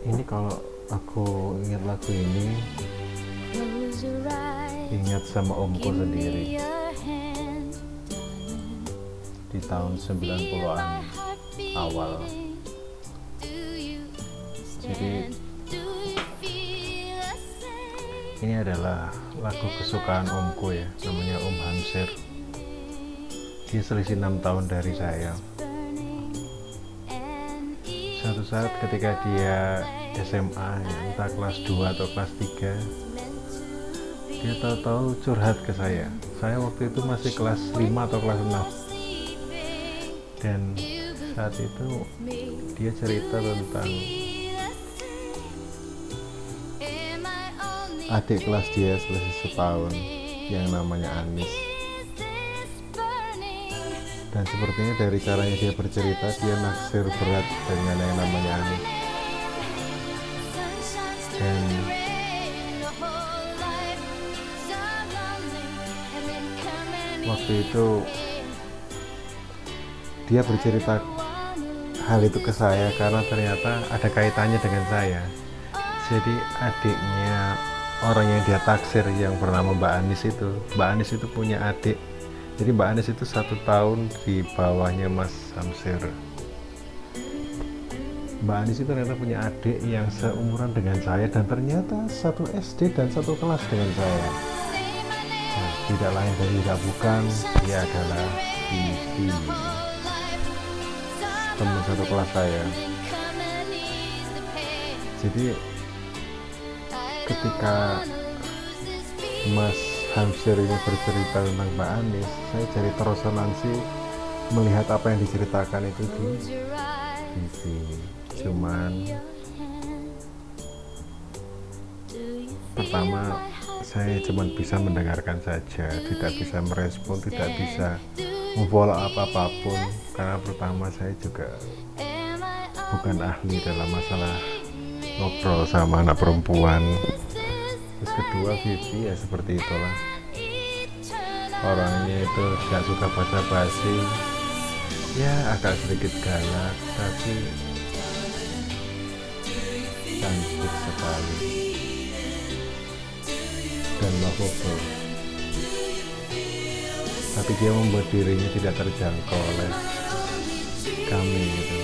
ini kalau aku ingat lagu ini ingat sama omku sendiri. di tahun 90-an awal. jadi ini adalah lagu kesukaan omku ya namanya Om Hamsir dia selisih 6 tahun dari saya satu saat ketika dia SMA ya, entah kelas 2 atau kelas 3 dia tahu-tahu curhat ke saya. Saya waktu itu masih kelas 5 atau kelas 6 dan saat itu dia cerita tentang adik kelas dia selisih setahun yang namanya Anis dan sepertinya dari caranya dia bercerita dia naksir berat dengan yang namanya Anis dan waktu itu dia bercerita hal itu ke saya karena ternyata ada kaitannya dengan saya. Jadi adiknya orang yang dia taksir yang bernama Mbak Anis itu Mbak Anis itu punya adik jadi Mbak Anis itu satu tahun di bawahnya Mas Samsir. Mbak Anis itu ternyata punya adik yang seumuran dengan saya dan ternyata satu SD dan satu kelas dengan saya. Nah, tidak lain dan tidak bukan dia adalah Vivi teman satu kelas saya. Jadi ketika Mas Hamsir ini bercerita tentang Mbak Anis. Saya jadi terresonansi melihat apa yang diceritakan itu di TV cuman pertama saya cuma bisa mendengarkan saja tidak bisa merespon tidak bisa memfollow apa-apapun karena pertama saya juga bukan ahli dalam masalah ngobrol sama anak perempuan terus kedua Vivi ya seperti itulah. Orangnya itu gak suka basa-basi. Ya agak sedikit galak tapi cantik sekali. Dan lovable tapi dia membuat dirinya tidak terjangkau oleh kami gitu.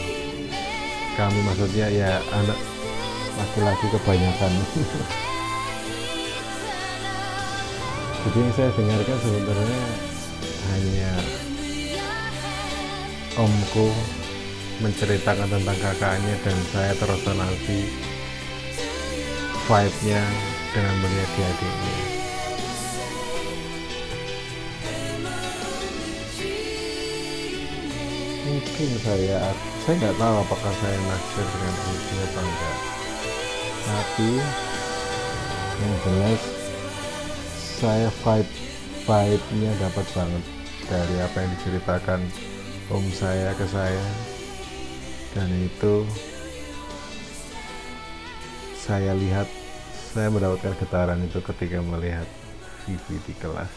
Kami maksudnya ya anak laki-laki kebanyakan jadi yang saya dengarkan sebenarnya hanya omku menceritakan tentang kakaknya dan saya terresonansi vibe-nya dengan melihat dia adiknya. Mungkin saya saya nggak tahu apakah saya naksir dengan itu atau enggak. Tapi yang jelas saya vibe vibe nya dapat banget dari apa yang diceritakan om saya ke saya. Dan itu saya lihat saya mendapatkan getaran itu ketika melihat Vivi di kelas.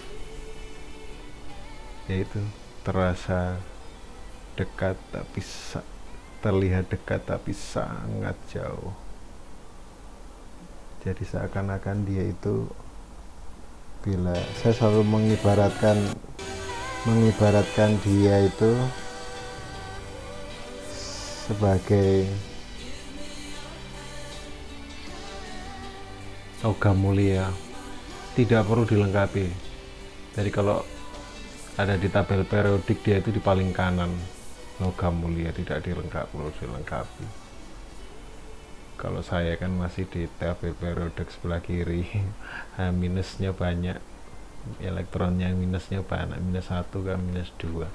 Yaitu terasa dekat tapi terlihat dekat tapi sangat jauh. Jadi seakan-akan dia itu bila saya selalu mengibaratkan mengibaratkan dia itu sebagai logam mulia. Tidak perlu dilengkapi. Jadi kalau ada di tabel periodik dia itu di paling kanan. Logam mulia tidak dilengkapi perlu dilengkapi kalau saya kan masih di tabel periodik sebelah kiri. H minusnya banyak. Elektronnya minusnya banyak. Minus satu kan minus dua.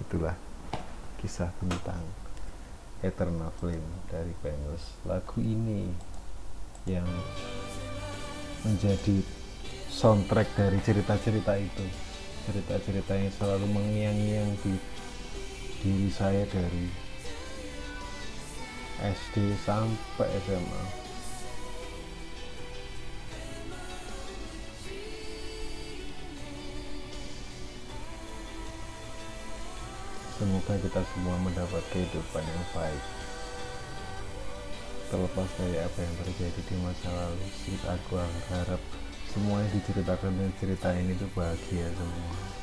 Itulah kisah tentang Eternal Flame dari Venus. Lagu ini yang menjadi soundtrack dari cerita-cerita itu. Cerita-cerita yang selalu mengiang-ngiang di diri saya dari SD sampai SMA semoga kita semua mendapat kehidupan yang baik. Terlepas dari apa yang terjadi di masa lalu sih aku harap semua yang diceritakan dan cerita ini tuh bahagia semua